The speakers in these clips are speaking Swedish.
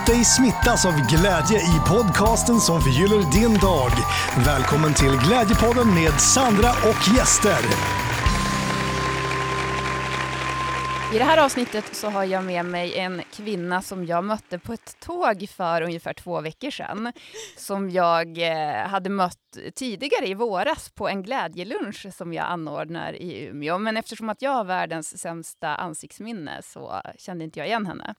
Låt dig smittas av glädje i podcasten som förgyller din dag. Välkommen till Glädjepodden med Sandra och gäster. I det här avsnittet så har jag med mig en kvinna som jag mötte på ett tåg för ungefär två veckor sedan. Som jag eh, hade mött tidigare i våras på en glädjelunch som jag anordnar i Umeå. Men eftersom att jag har världens sämsta ansiktsminne så kände inte jag igen henne.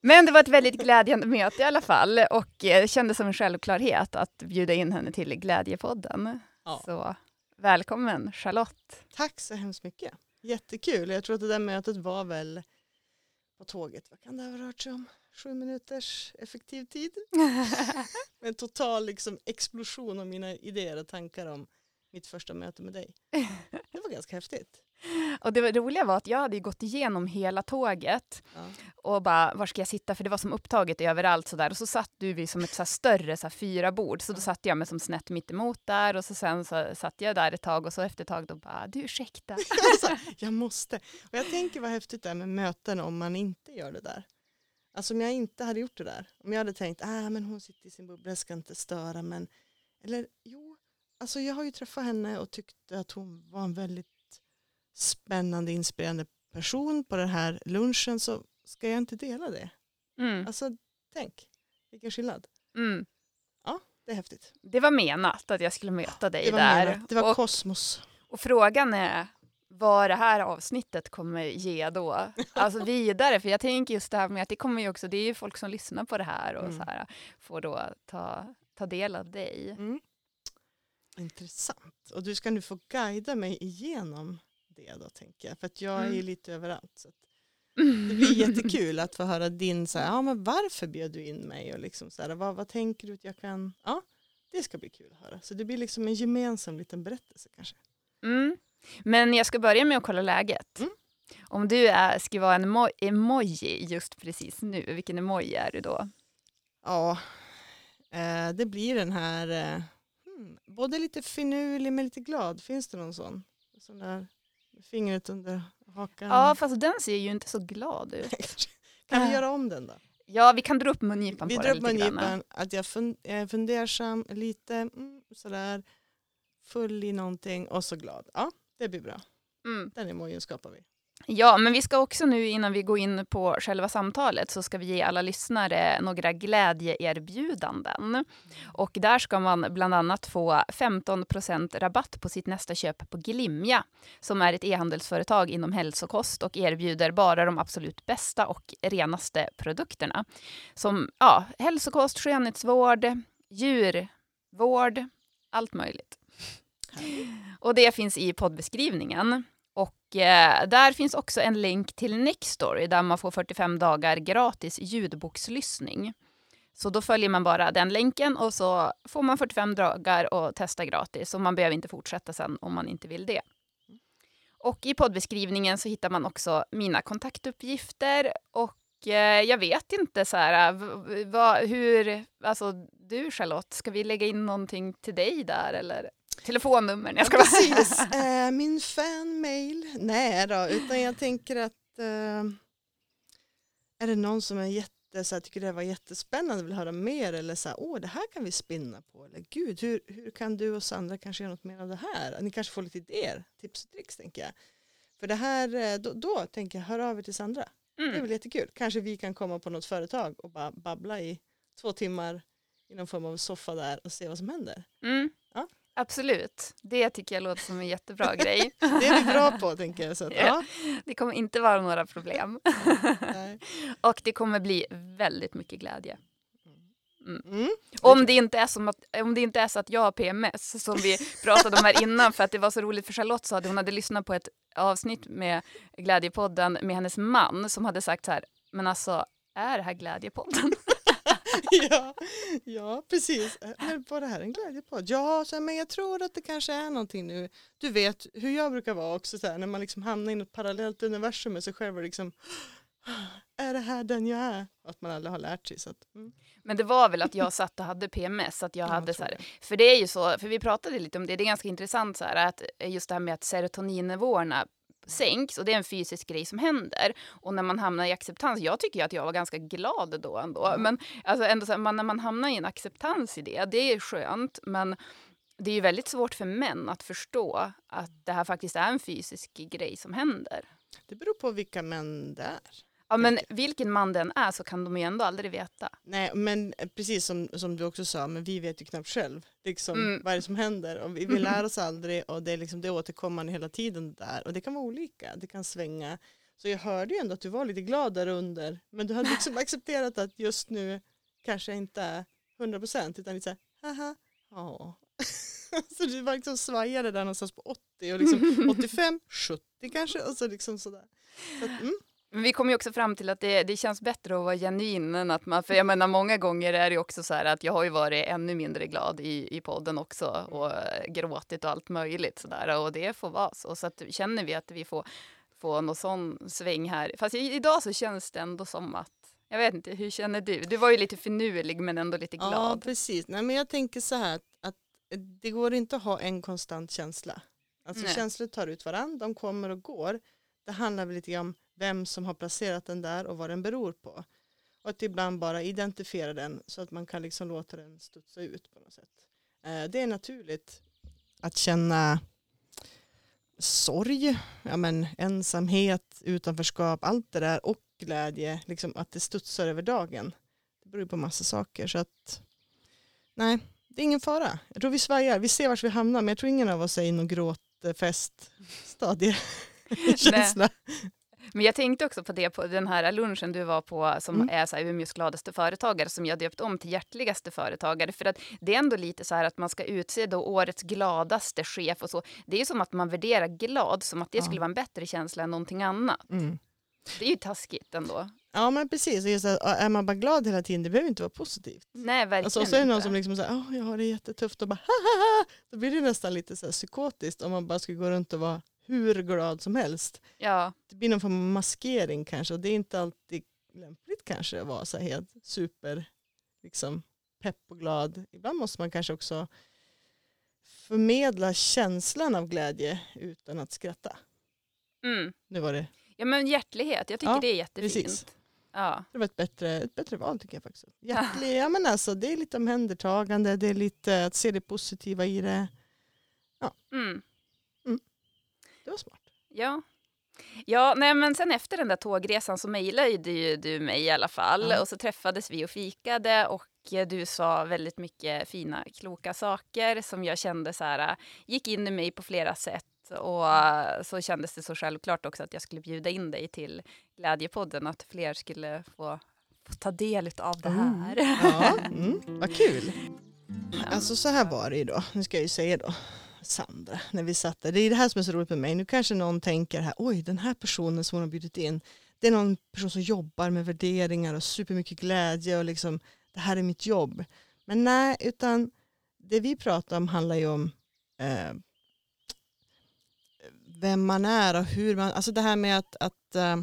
Men det var ett väldigt glädjande möte i alla fall och eh, kändes som en självklarhet att bjuda in henne till Glädjepodden. Ja. Så välkommen Charlotte. Tack så hemskt mycket. Jättekul. Jag tror att det där mötet var väl på tåget. Vad kan det ha rört sig om? Sju minuters effektiv tid? En total liksom, explosion av mina idéer och tankar om mitt första möte med dig. Det var ganska häftigt. Och det roliga var att jag hade gått igenom hela tåget Ja. och bara, var ska jag sitta? För det var som upptaget överallt sådär. Och så satt du vid som ett så större så fyra bord. Så då satt jag mig som snett mitt emot där och så sen så satt jag där ett tag och så efter ett tag då bara, du ursäkta. Alltså, jag måste. Och jag tänker vad häftigt det är med möten om man inte gör det där. Alltså om jag inte hade gjort det där. Om jag hade tänkt, ah, men hon sitter i sin bubbla, jag ska inte störa. Men, eller jo, alltså jag har ju träffat henne och tyckte att hon var en väldigt spännande, inspirerande person på den här lunchen. Så ska jag inte dela det? Mm, Alltså tänk, vilken skillnad. mm. Det är häftigt. Det var menat att jag skulle möta dig Det var, där. menat. det var och, kosmos. och frågan är vad det här avsnittet kommer ge då. Alltså vidare, för jag tänker just det här med att det kommer ju också, det är ju folk som lyssnar på det här och Mm. så här får då ta, ta del av dig. Mm. Intressant. Och du ska nu få guida mig igenom det då tänker jag. För att jag är ju Mm. lite överallt. Så det blir jättekul att få höra din, så här, ja men varför bjöd du in mig och liksom så här, vad, vad tänker du att jag kan, ja det ska bli kul att höra. Så det blir liksom en gemensam liten berättelse kanske. Mm. Men jag ska börja med att kolla läget. Mm. Om du är, ska vara en emo- emoji just precis nu, vilken emoji är du då? Ja, eh, det blir den här, eh, hmm, både lite finurlig men lite glad. Finns det någon sån? Sån där fingret under hakan. Ja, fast den ser ju inte så glad ut. kan vi Äh. göra om den då? Ja, vi kan dra upp mungipan Vi på drar den upp lite grann. att jag, fun, jag är fundersam lite, mm, sådär, full i någonting och så glad. Ja, det blir bra. Mm. Den emojin skapar vi. Ja, men vi ska också nu innan vi går in på själva samtalet så ska vi ge alla lyssnare några glädjeerbjudanden. Och där ska man bland annat få 15% rabatt på sitt nästa köp på Glimja som är ett e-handelsföretag inom hälsokost och erbjuder bara de absolut bästa och renaste produkterna. Som ja, hälsokost, skönhetsvård, djurvård, allt möjligt. Och det finns i poddbeskrivningen. Och eh, där finns också en länk till Nextory där man får 45 dagar gratis ljudbokslyssning. Så då följer man bara den länken och så får man 45 dagar och testa gratis. Och man behöver inte fortsätta sen om man inte vill det. Och i poddbeskrivningen så hittar man också mina kontaktuppgifter och jag vet inte så här, v- vad, hur, alltså du Charlotte, ska vi lägga in någonting till dig där eller telefonnummer? Jag ska Ja, precis, eh, min fanmail, nej då, utan jag tänker att eh, är det någon som är jätte, så här, tycker det var jättespännande vill höra mer eller så här, åh det här kan vi spinna på eller gud hur, hur kan du och Sandra kanske göra något mer av det här? Ni kanske får lite idéer, tips och tricks tänker jag. För det här, eh, då, då tänker jag hör av er till Sandra. Det är Mm. väl jättekul. Kanske vi kan komma på något företag och bara babbla i två timmar i någon form av soffa där och se vad som händer. Mm. Ja. Absolut, det tycker jag låter som en jättebra grej. Det är vi bra på tänker jag. Så att, ja. Det kommer inte vara några problem. Och det kommer bli väldigt mycket glädje. Mm. Om det, inte är som att, om det inte är så att jag har PMS, som vi pratade om här innan, för att det var så roligt för Charlotte sa att hon hade lyssnat på ett avsnitt med Glädjepodden med hennes man som hade sagt så här, men alltså, är det här Glädjepodden? ja, ja, precis. Var det här en glädjepodd? Ja, så här, men jag tror att det kanske är någonting nu. Du vet hur jag brukar vara också, så här, när man liksom hamnar i något parallellt universum med sig själv och liksom är det här den jag är? Att man aldrig har lärt sig. Så att, mm. Men det var väl att jag satt och hade PMS, att jag Ja, hade jag så här, för det är ju så, för vi pratade lite om det, det är ganska intressant så här, att just det här med att serotoninnivåerna sänks och det är en fysisk grej som händer. Och när man hamnar i acceptans, jag tycker att jag var ganska glad då ändå, mm. men alltså ändå så här, man, när man hamnar i en acceptans i det, det är skönt, men det är ju väldigt svårt för män att förstå att det här faktiskt är en fysisk grej som händer. Det beror på vilka män det är. Ja, men vilken man den är så kan de ju ändå aldrig veta. Nej, men precis som, som du också sa, men vi vet ju knappt själv liksom, mm. vad är det som händer. Och vi, vi lär oss aldrig och det är, liksom, det återkommande hela tiden där. Och det kan vara olika, det kan svänga. Så jag hörde ju ändå att du var lite glad där under, men du hade liksom accepterat att just nu kanske inte är 100 procent, utan lite så här, haha, ja. så du var liksom svajade där någonstans på 80 och liksom 85, 70 kanske och så liksom sådär. Så att, mm. Men vi kom ju också fram till att det, det känns bättre att vara genuin än att man, för jag menar många gånger är det också så här att jag har ju varit ännu mindre glad i, i podden också och gråtit och allt möjligt sådär och det får vara så. Så att känner vi att vi får, får någon sån sväng här, fast idag så känns det ändå som att jag vet inte, hur känner du? Du var ju lite finurlig men ändå lite glad. Ja, precis. Nej, men jag tänker så här att det går inte att ha en konstant känsla. Alltså Nej. känslor tar ut varandra, de kommer och går. Det handlar väl lite om vem som har placerat den där och vad den beror på. Och att ibland bara identifiera den så att man kan liksom låta den studsa ut på något sätt. Eh, det är naturligt att känna sorg, ja men, ensamhet, utanförskap, allt det där och glädje, liksom att det studsar över dagen. Det beror på massa saker. Så att, nej, det är ingen fara. Jag tror vi svajar, vi ser vart vi hamnar, men jag tror ingen av oss är i någon gråtfeststadie. känsla. Men jag tänkte också på det på den här lunchen du var på som mm. är så här, Umeås gladaste företagare som jag döpt om till hjärtligaste företagare. För att det är ändå lite så här att man ska utse då årets gladaste chef och så. Det är som att man värderar glad som att det ja. skulle vara en bättre känsla än någonting annat. Mm. Det är ju taskigt ändå. Ja men precis, just att, är man bara glad hela tiden det behöver inte vara positivt. Nej verkligen alltså, Så är det någon som liksom säger oh, jag har det jättetufft och bara ha Då blir det nästan lite så här psykotiskt om man bara ska gå runt och vara hur glad som helst. Ja. Det blir någon form av maskering kanske och det är inte alltid lämpligt kanske att vara så helt super liksom, pepp och glad. Ibland måste man kanske också förmedla känslan av glädje utan att skratta. Mm. Nu var det. Ja men hjärtlighet, jag tycker ja, det är jättefint. Precis. Ja. Det var ett bättre, ett bättre val tycker jag faktiskt. Hjärtlig, ja. men alltså, det är lite omhändertagande, det är lite att se det positiva i det. Ja. Mm. Det var smart. Ja. Ja, nej, men sen efter den där tågresan så mejlade ju du mig i alla fall ja. och så träffades vi och fikade och du sa väldigt mycket fina, kloka saker som jag kände så här, gick in i mig på flera sätt och så kändes det så självklart också att jag skulle bjuda in dig till Glädjepodden, att fler skulle få, få ta del av det mm. här. Mm. Ja, mm, vad kul. Alltså så här var det ju då, nu ska jag ju säga då, Sandra när vi satt där. Det är det här som är så roligt med mig. Nu kanske någon tänker här, oj den här personen som hon har bjudit in, det är någon person som jobbar med värderingar och supermycket glädje och liksom det här är mitt jobb. Men nej, utan det vi pratar om handlar ju om eh, vem man är och hur man, alltså det här med att, att eh,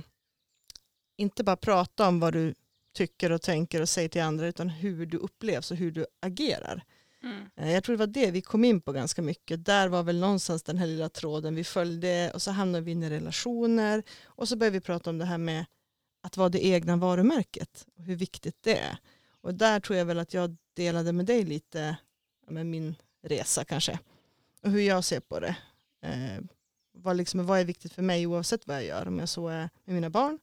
inte bara prata om vad du tycker och tänker och säger till andra utan hur du upplevs och hur du agerar. Mm. Eh, jag tror det var det vi kom in på ganska mycket. Där var väl någonstans den här lilla tråden vi följde och så hamnade vi in i relationer och så började vi prata om det här med att vara det egna varumärket och hur viktigt det är. Och där tror jag väl att jag delade med dig lite med min resa kanske och hur jag ser på det. Eh, vad, liksom, vad är viktigt för mig oavsett vad jag gör, om jag så är med mina barn,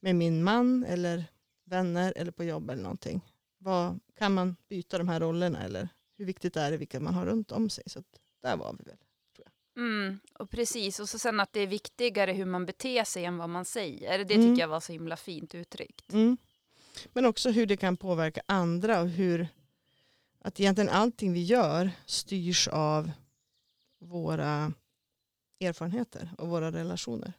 med min man eller vänner eller på jobb eller någonting. Vad, kan man byta de här rollerna eller hur viktigt är det vilka man har runt om sig. Så där var vi väl. Tror jag. Mm, och precis, och så sen att det är viktigare hur man beter sig än vad man säger. Det tycker mm. jag var så himla fint uttryckt. Mm. Men också hur det kan påverka andra och hur att egentligen allting vi gör styrs av våra erfarenheter och våra relationer.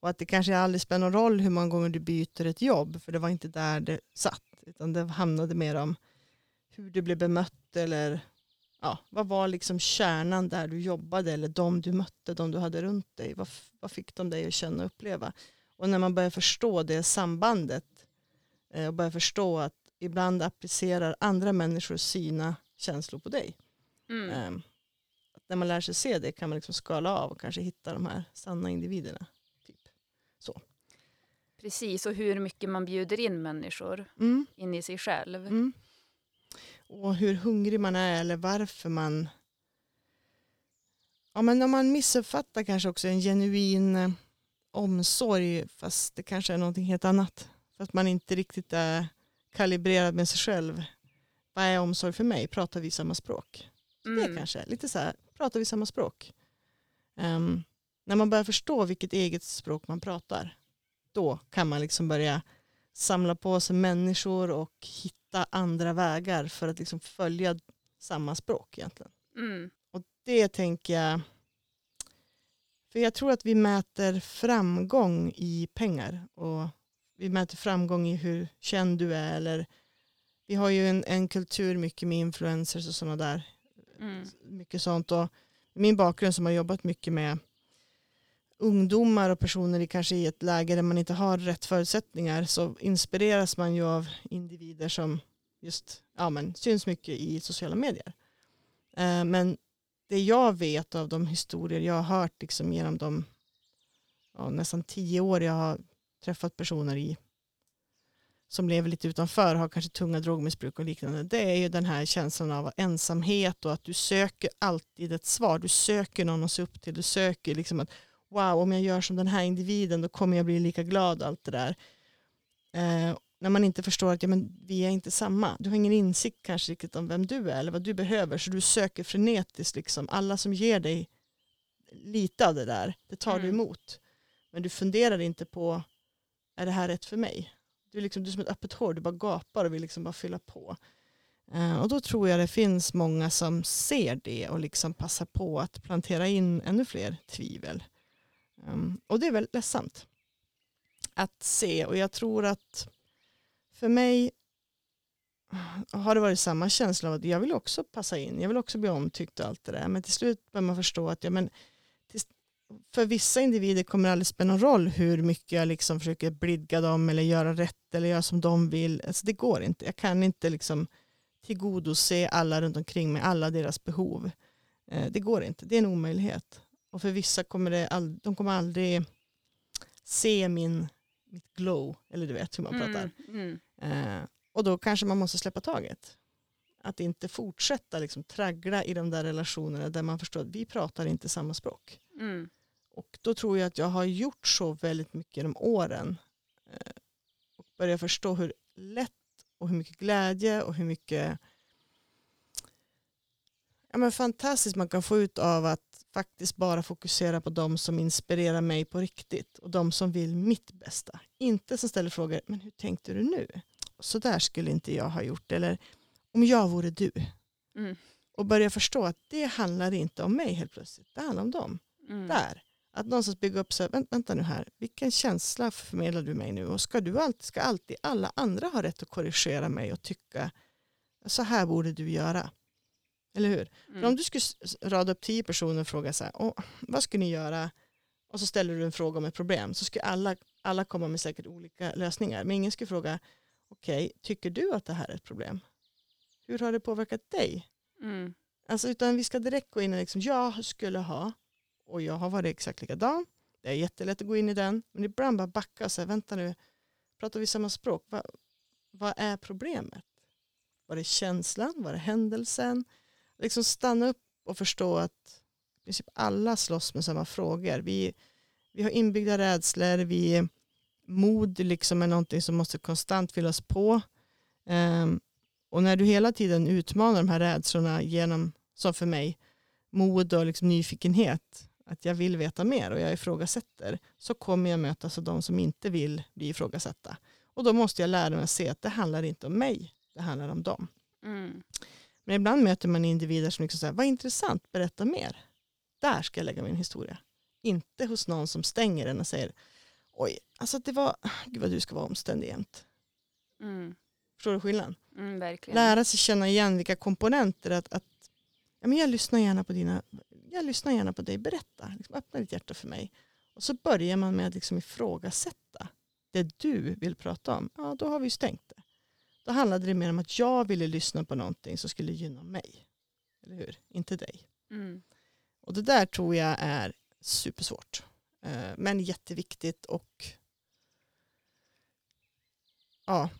Och att det kanske aldrig spelar någon roll hur många gånger du byter ett jobb för det var inte där det satt utan det handlade mer om hur du blev bemött eller ja, vad var liksom kärnan där du jobbade eller de du mötte, de du hade runt dig. Vad, vad fick de dig att känna och uppleva? Och när man börjar förstå det sambandet eh, och börjar förstå att ibland applicerar andra människor sina känslor på dig. Mm. Eh, när man lär sig se det kan man liksom skala av och kanske hitta de här sanna individerna. Precis, och hur mycket man bjuder in människor Mm. in i sig själv. Mm. Och hur hungrig man är eller varför man... Ja, men om man missuppfattar kanske också en genuin eh, omsorg fast det kanske är någonting helt annat. För att man inte riktigt är kalibrerad med sig själv. Vad är omsorg för mig? Pratar vi samma språk? Det Mm. kanske, lite så här, pratar vi samma språk? Ehm, när man börjar förstå vilket eget språk man pratar, då kan man liksom börja samla på sig människor och hitta andra vägar för att liksom följa samma språk egentligen. Mm. Och det tänker jag, för jag tror att vi mäter framgång i pengar och vi mäter framgång i hur känd du är eller vi har ju en, en kultur mycket med influencers och sådana där Mm. mycket sånt. Och min bakgrund som har jobbat mycket med ungdomar och personer i kanske i ett läge där man inte har rätt förutsättningar så inspireras man ju av individer som just ja, men, syns mycket i sociala medier. Eh, men det jag vet av de historier jag har hört liksom genom de ja, nästan tio år jag har träffat personer i som lever lite utanför har kanske tunga drogmissbruk och liknande. Det är ju den här känslan av ensamhet och att du söker alltid ett svar. Du söker någon att se upp till. Du söker liksom att wow, om jag gör som den här individen då kommer jag bli lika glad. Allt det där. Eh, när man inte förstår att ja, men vi är inte samma. Du har ingen insikt kanske riktigt om vem du är eller vad du behöver. Så du söker frenetiskt. Liksom. Alla som ger dig lite av det där, det tar du Mm. emot. Men du funderar inte på, är det här rätt för mig? Du är, liksom, du är som ett öppet hår, du bara gapar och vill liksom bara fylla på. Eh, och då tror jag det finns många som ser det och liksom passar på att plantera in ännu fler tvivel. Um, och det är väldigt ledsamt att se och jag tror att för mig har det varit samma känsla av att jag vill också passa in, jag vill också bli omtyckt och allt det där. Men till slut börjar man förstå att ja, men, för vissa individer kommer det aldrig spela någon roll hur mycket jag liksom försöker blidga dem eller göra rätt eller göra som de vill. Alltså, det går inte. Jag kan inte liksom tillgodose alla runt omkring mig, alla deras behov. Ehm, det går inte, det är en omöjlighet. Och för vissa kommer det ald- de kommer aldrig se min, mitt glow, eller du vet hur man pratar. Mm. Mm. Eh, och då kanske man måste släppa taget. Att inte fortsätta liksom traggla i de där relationerna där man förstår att vi pratar inte samma språk. Mm. Och då tror jag att jag har gjort så väldigt mycket genom åren. Eh, och börjar förstå hur lätt och hur mycket glädje och hur mycket ja, men fantastiskt man kan få ut av att faktiskt bara fokusera på de som inspirerar mig på riktigt och de som vill mitt bästa. Inte som ställer frågor, men hur tänkte du nu? Så där skulle inte jag ha gjort. Eller om jag vore du. Mm. Och börja förstå att det handlar inte om mig helt plötsligt. Det handlar om dem Mm. där. Att någonstans bygga upp så här, vänta, vänta nu här, vilken känsla förmedlar du mig nu? Och ska, du alltid, ska alltid alla andra ha rätt att korrigera mig och tycka så här borde du göra? Eller hur? Mm. För om du skulle rada upp tio personer och fråga så här, Åh, vad ska ni göra? Och så ställer du en fråga om ett problem så skulle alla, alla komma med säkert olika lösningar. Men ingen skulle fråga, okej, tycker du att det här är ett problem? Hur har det påverkat dig? Mm. Alltså, utan vi ska direkt gå in och liksom, jag skulle ha, och jag har varit exakt likadan, det är jättelätt att gå in i den, men ibland bara backa och säga, vänta nu, pratar vi samma språk? Va, vad är problemet? Var det känslan? Var det händelsen? Liksom stanna upp och förstå att i princip alla slåss med samma frågor. Vi, vi har inbyggda rädslor, vi, mod liksom är någonting som måste konstant fyllas på. Um, och när du hela tiden utmanar de här rädslorna genom, som för mig, mod och liksom nyfikenhet, att jag vill veta mer och jag ifrågasätter, så kommer jag mötas av de som inte vill bli ifrågasatta. Och då måste jag lära mig att se att det handlar inte om mig, det handlar om dem. Mm. Men ibland möter man individer som liksom säger, vad intressant, berätta mer. Där ska jag lägga min historia. Inte hos någon som stänger den och säger, oj, alltså det var, gud vad du ska vara omständig jämt. Mm. Förstår du skillnaden? Mm, lära sig känna igen vilka komponenter att, att ja, men jag lyssnar gärna på dina jag lyssnar gärna på dig, berätta, liksom, öppna ditt hjärta för mig. Och så börjar man med att liksom ifrågasätta det du vill prata om. Ja, då har vi ju stängt det. Då handlade det mer om att jag ville lyssna på någonting som skulle gynna mig. Eller hur? Inte dig. Mm. Och det där tror jag är supersvårt. Eh, Men jätteviktigt och ja,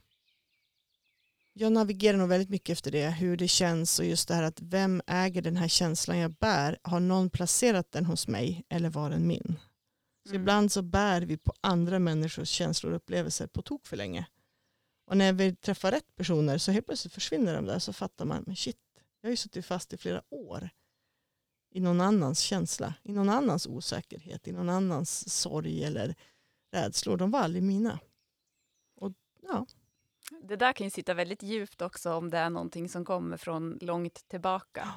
jag navigerar nog väldigt mycket efter det, hur det känns och just det här att vem äger den här känslan jag bär? Har någon placerat den hos mig eller var den min? Så Mm. ibland så bär vi på andra människors känslor och upplevelser på tok för länge. Och när vi träffar rätt personer så helt plötsligt försvinner de där så fattar man, men shit, jag har ju suttit fast i flera år i någon annans känsla, i någon annans osäkerhet, i någon annans sorg eller rädslor. De var aldrig mina. Och ja, Det där kan ju sitta väldigt djupt också om det är någonting som kommer från långt tillbaka.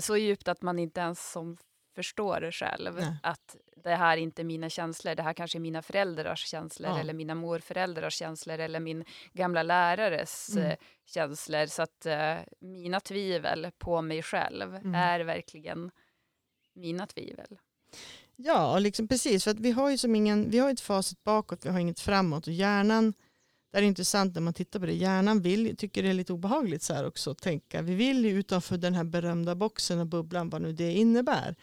Så djupt att man inte ens som förstår själv. Nej. Att det här är inte mina känslor, det här kanske är mina föräldrars känslor Ja. eller mina morföräldrars känslor eller min gamla lärares Mm. eh, känslor. Så att eh, mina tvivel på mig själv Mm. är verkligen mina tvivel. Ja, och liksom precis. För att vi har ju som ingen, vi har ett facit bakåt, vi har inget framåt. Och hjärnan, det är intressant när man tittar på det, hjärnan vill, tycker det är lite obehagligt så här också att tänka. Vi vill ju utanför den här berömda boxen och bubblan, vad nu det innebär.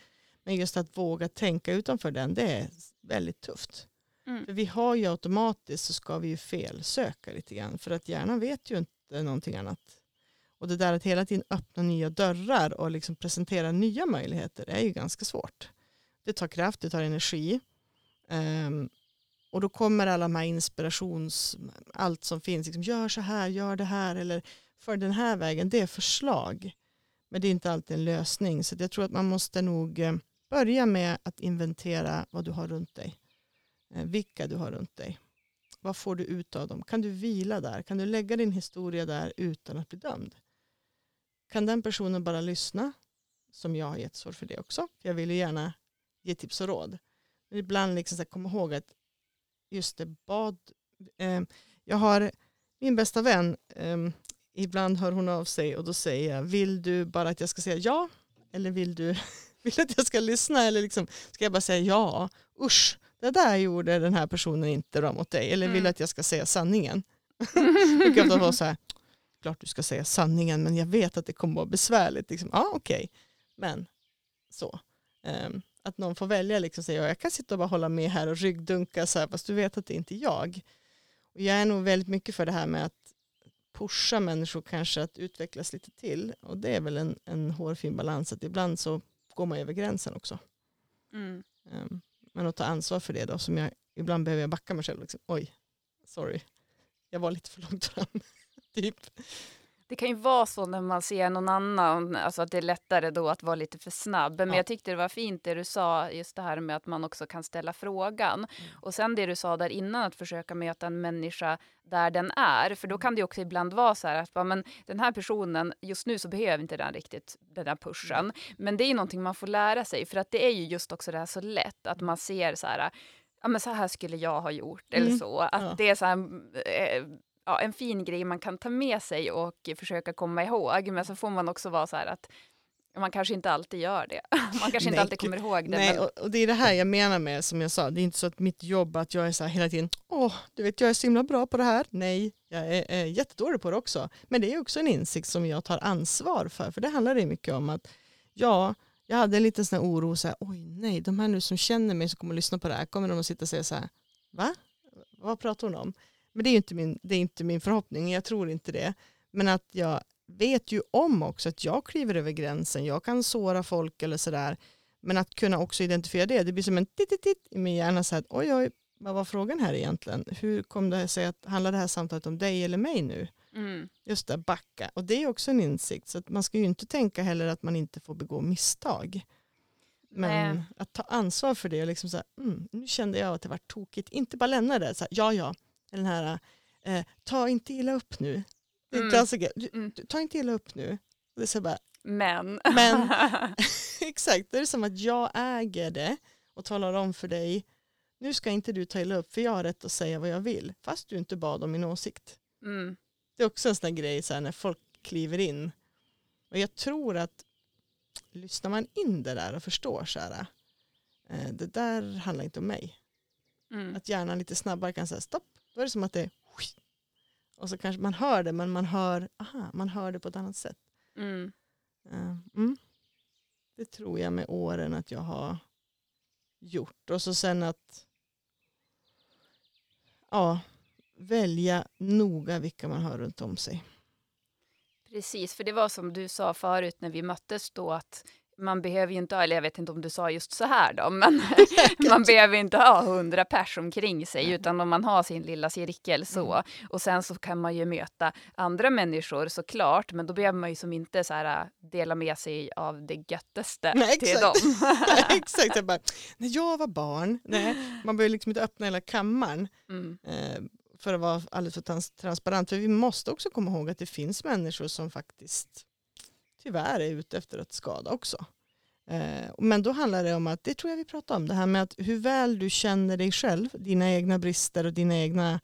Men just att våga tänka utanför den, det är väldigt tufft. Mm. För vi har ju automatiskt så ska vi ju felsöka lite grann. För att hjärnan vet ju inte någonting annat. Och det där att hela tiden öppna nya dörrar och liksom presentera nya möjligheter är ju ganska svårt. Det tar kraft, det tar energi. Ehm, och då kommer alla de här inspirations, allt som finns, liksom, gör så här, gör det här eller för den här vägen, det är förslag. Men det är inte alltid en lösning. Så jag tror att man måste nog eh, börja med att inventera vad du har runt dig. Eh, vilka du har runt dig. Vad får du ut av dem? Kan du vila där? Kan du lägga din historia där utan att bli dömd? Kan den personen bara lyssna? Som jag har jättesvårt för det också. För jag vill ju gärna ge tips och råd. Men ibland liksom så här, kom ihåg att just det, bad. Eh, jag har min bästa vän. Eh, ibland hör hon av sig och då säger jag, vill du bara att jag ska säga ja? Eller vill du vill du att jag ska lyssna? Eller liksom, ska jag bara säga ja? Usch, det där gjorde den här personen inte bra mot dig. Eller vill Mm. att jag ska säga sanningen? brukar ofta vara så här, klart du ska säga sanningen men jag vet att det kommer vara besvärligt. Liksom, ja okej, men så. Ehm, att någon får välja, liksom, säga, jag kan sitta och bara hålla med här och ryggdunka så här, fast du vet att det inte är jag. Och jag är nog väldigt mycket för det här med att pusha människor kanske att utvecklas lite till. Och det är väl en, en hårfin balans, att ibland så går man över gränsen också. Mm. Ehm, men att ta ansvar för det då, som jag, ibland behöver jag backa mig själv. Liksom, Oj, sorry, jag var lite för långt fram. typ. Det kan ju vara så när man ser någon annan, alltså att det är lättare då att vara lite för snabb. Men Ja. jag tyckte det var fint det du sa, just det här med att man också kan ställa frågan. Mm. Och sen det du sa där innan, att försöka möta en människa där den är. För då kan det också ibland vara så här att bara, men den här personen, just nu så behöver inte den riktigt den där pushen. Mm. Men det är ju någonting man får lära sig, för att det är ju just också det här så lätt att man ser så här, ja men så här skulle jag ha gjort, eller Mm. så. Att Ja. det är så här, eh, ja, en fin grej man kan ta med sig och försöka komma ihåg. Men så får man också vara så här att man kanske inte alltid gör det. Man kanske inte Nej, alltid kommer ihåg det. Nej, men, och, och det är det här jag menar med, som jag sa, det är inte så att mitt jobb att jag är så här hela tiden, åh, du vet jag är så himla bra på det här. Nej, jag är, är jättedålig på det också. Men det är också en insikt som jag tar ansvar för, för det handlar det mycket om att, ja, jag hade en liten sån här oro, så här, oj nej, de här nu som känner mig som kommer att lyssna på det här, kommer de att sitta och säga så här, va? Vad pratar hon om? Men det är ju inte min, det är inte min förhoppning, jag tror inte det. Men att jag vet ju om också att jag kliver över gränsen, jag kan såra folk eller sådär. Men att kunna också identifiera det, det blir som en titt, titt, titt i min hjärna, så att oj, oj, vad var frågan här egentligen? Hur kom det sig att, handlar det här samtalet om dig eller mig nu? mm, Just det, backa. Och det är också en insikt, så att man ska ju inte tänka heller att man inte får begå misstag. Men Nej. att ta ansvar för det och liksom så här, mm, nu kände jag att det var tokigt. Inte bara lämna det, så här, ja ja, den här, eh, ta inte illa upp nu. Mm. klassiker, du, Mm. du, ta inte illa upp nu. Det är så bara, men. Men- exakt, det är som att jag äger det och talar om för dig, nu ska inte du ta illa upp för jag har rätt att säga vad jag vill, fast du inte bad om min åsikt. mm, Det är också en sån här grej så här, när folk kliver in. Och jag tror att lyssnar man in det där och förstår så här, eh, det där handlar inte om mig. mm, Att hjärnan lite snabbare kan säga stopp. Då är det som att det är och så kanske man hör det men man hör, aha, man hör det på ett annat sätt. mm. Eh, Mm. Det tror jag med åren att jag har gjort. Och så sen att ja, välja noga vilka man har runt om sig. Precis, för det var som du sa förut när vi möttes då att man behöver ju inte ha, eller jag vet inte om du sa just så här då, men man behöver inte ha hundra pers omkring sig, utan om man har sin lilla cirkel så. Mm. Och sen så kan man ju möta andra människor såklart, men då behöver man ju som inte så här äh, dela med sig av det göttaste nej, till dem. nej, exakt, jag bara, när jag var barn, nej, man behöver liksom inte öppna hela kammaren. Mm. Eh, för att vara alldeles för trans transparent. För vi måste också komma ihåg att det finns människor som faktiskt tyvärr är ute efter att skada också. Eh, men då handlar det om att, det tror jag vi pratar om, det här med att hur väl du känner dig själv, dina egna brister och dina egna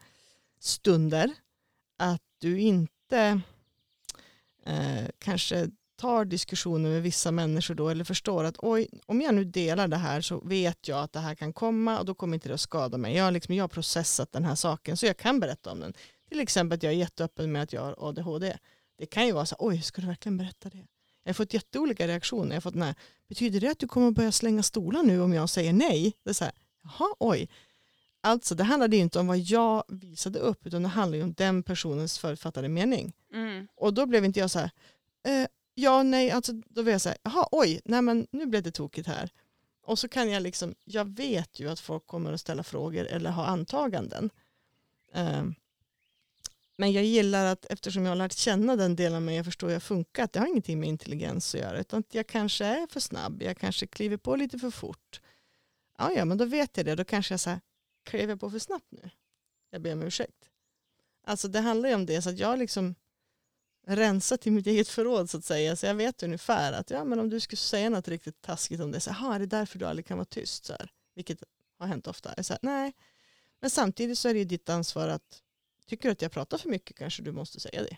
stunder. Att du inte eh, kanske tar diskussioner med vissa människor då eller förstår att oj, om jag nu delar det här så vet jag att det här kan komma och då kommer inte det att skada mig. Jag har, liksom, jag har processat den här saken så jag kan berätta om den. Till exempel att jag är jätteöppen med att jag har ADHD. Det kan ju vara så oj, ska du verkligen berätta det? Jag har fått jätteolika reaktioner. Jag har fått nej, betyder det att du kommer börja slänga stolar nu om jag säger nej? Det är så här, jaha, oj. Alltså det handlade inte om vad jag visade upp utan det handlade om den personens författade mening. Mm. Och då blev inte jag så här, eh, ja nej, alltså då blev jag så här, jaha oj, nej men nu blev det tokigt här. Och så kan jag liksom, jag vet ju att folk kommer att ställa frågor eller ha antaganden. Um, men jag gillar att eftersom jag har lärt känna den delen av mig, jag förstår hur jag funkar, att det har ingenting med intelligens att göra, utan att jag kanske är för snabb, jag kanske kliver på lite för fort. Ja, ja, men då vet jag det, då kanske jag säger, kliver jag på för snabbt nu? Jag ber om ursäkt. Alltså det handlar ju om det, så att jag liksom rensat i mitt eget förråd så att säga, så jag vet ungefär att ja, men om du skulle säga något riktigt taskigt om det, så här, är det därför du aldrig kan vara tyst? Så här, vilket har hänt ofta. Så här, nej, men samtidigt så är det ju ditt ansvar att Tycker du att jag pratar för mycket kanske du måste säga det.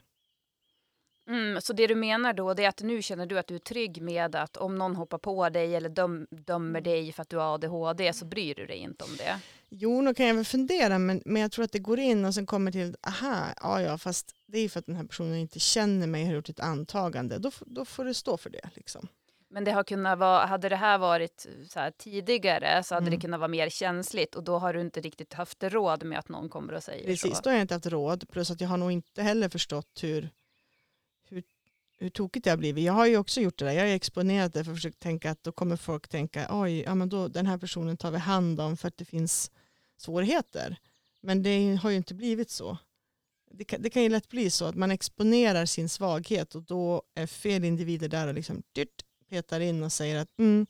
Mm, så det du menar då är att nu känner du att du är trygg med att om någon hoppar på dig eller döm, dömer dig för att du har ADHD så bryr du dig inte om det? Jo, då kan jag väl fundera men, men jag tror att det går in och sen kommer till aha, ja ja fast det är för att den här personen inte känner mig har gjort ett antagande. Då, då får det stå för det. Liksom. Men det har kunnat vara, hade det här varit så här tidigare så hade mm. det kunnat vara mer känsligt och då har du inte riktigt haft råd med att någon kommer och säger Precis, så. Precis, då har jag inte haft råd. Plus att jag har nog inte heller förstått hur, hur, hur tokigt det har blivit. Jag har ju också gjort det där. Jag har exponerat det för att försöka tänka att då kommer folk tänka oj, ja, men då, den här personen tar vi hand om för att det finns svårigheter. Men det har ju inte blivit så. Det kan, det kan ju lätt bli så att man exponerar sin svaghet och då är fel individer där och liksom dyrt, petar in och säger att mm,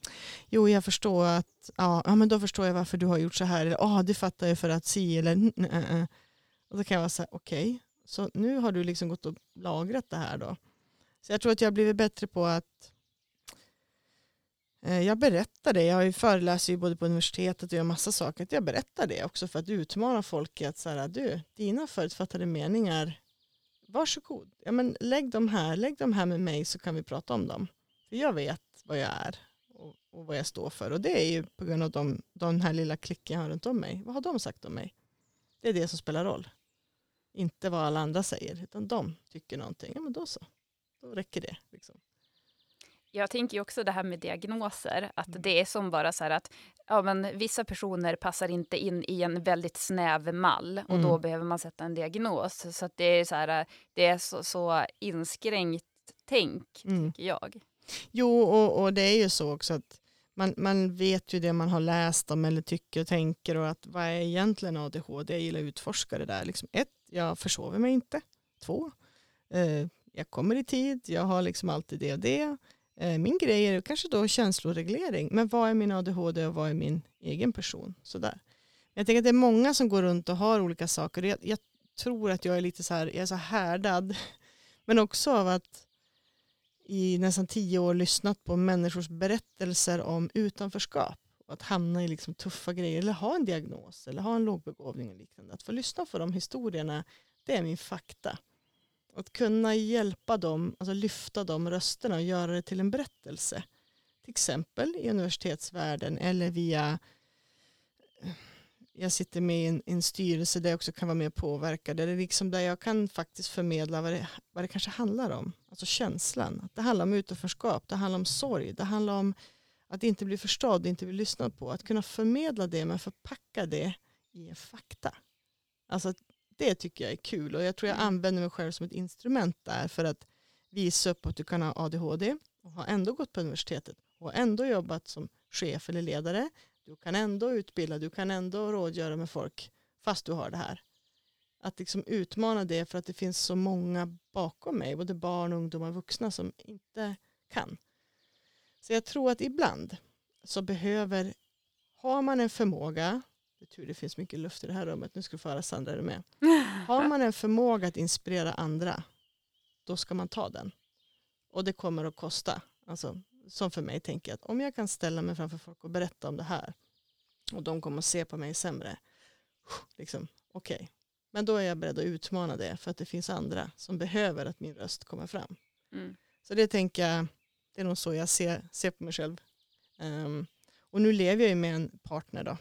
jo jag förstår att ja, ja men då förstår jag varför du har gjort så här eller ja det fattar jag för att si eller nej. och då kan jag vara så här okej okay, så nu har du liksom gått och lagrat det här då så jag tror att jag har blivit bättre på att eh, jag berättar det, jag föreläser ju både på universitetet och gör massa saker, att jag berättar det också för att utmana folk att så här, du, dina förutfattade meningar, varsågod, ja, men lägg dem här, lägg dem här med mig så kan vi prata om dem. För jag vet vad jag är och, och, vad jag står för. Och det är ju på grund av de, den här lilla klicken jag har runt om mig. Vad har de sagt om mig? Det är det som spelar roll. Inte vad alla andra säger, utan de tycker någonting. Ja men då så. Då räcker det. Liksom. Jag tänker också det här med diagnoser, att mm. det är som bara så här att ja, men vissa personer passar inte in i en väldigt snäv mall och mm. då behöver man sätta en diagnos. Så det är så här, det är så, så inskränkt tänk, mm. tycker jag. Jo, och, och det är ju så också att man, man vet ju det man har läst om eller tycker och tänker och att vad är egentligen ADHD? Jag gillar att utforska det där. Liksom ett, jag försover mig inte. Två, eh, jag kommer i tid, jag har liksom alltid det och det. Eh, min grej är kanske då känsloreglering, men vad är min ADHD och vad är min egen person? Sådär. Jag tänker att det är många som går runt och har olika saker. Jag, jag tror att jag är lite så här, jag är så härdad, men också av att i nästan tio år lyssnat på människors berättelser om utanförskap. och Att hamna i liksom tuffa grejer eller ha en diagnos eller ha en lågbegåvning och liknande. Att få lyssna på de historierna, det är min fakta. Att kunna hjälpa dem, alltså lyfta de rösterna och göra det till en berättelse. Till exempel i universitetsvärlden eller via jag sitter med i en, en, styrelse där jag också kan vara med och påverka. Där, det liksom där jag kan faktiskt förmedla vad det, vad det kanske handlar om. Alltså känslan. Det handlar om utanförskap, det handlar om sorg, det handlar om att inte bli förstådd, inte bli lyssnad på. Att kunna förmedla det men förpacka det i fakta. Alltså Det tycker jag är kul och jag tror jag Mm. använder mig själv som ett instrument där för att visa upp att du kan ha ADHD och har ändå gått på universitetet och ändå jobbat som chef eller ledare. Du kan ändå utbilda, du kan ändå rådgöra med folk fast du har det här. Att liksom utmana det för att det finns så många bakom mig, både barn, ungdomar och vuxna som inte kan. Så jag tror att ibland så behöver, har man en förmåga, det är tur det finns mycket luft i det här rummet, nu ska du få höra Sandra är du med. Har man en förmåga att inspirera andra, då ska man ta den. Och det kommer att kosta. Alltså, som för mig tänker att om jag kan ställa mig framför folk och berätta om det här och de kommer att se på mig sämre, liksom, okej. Men då är jag beredd att utmana det för att det finns andra som behöver att min röst kommer fram. Mm. Så det tänker jag, det är nog så jag ser, ser på mig själv. Ehm, och nu lever jag ju med en partner då,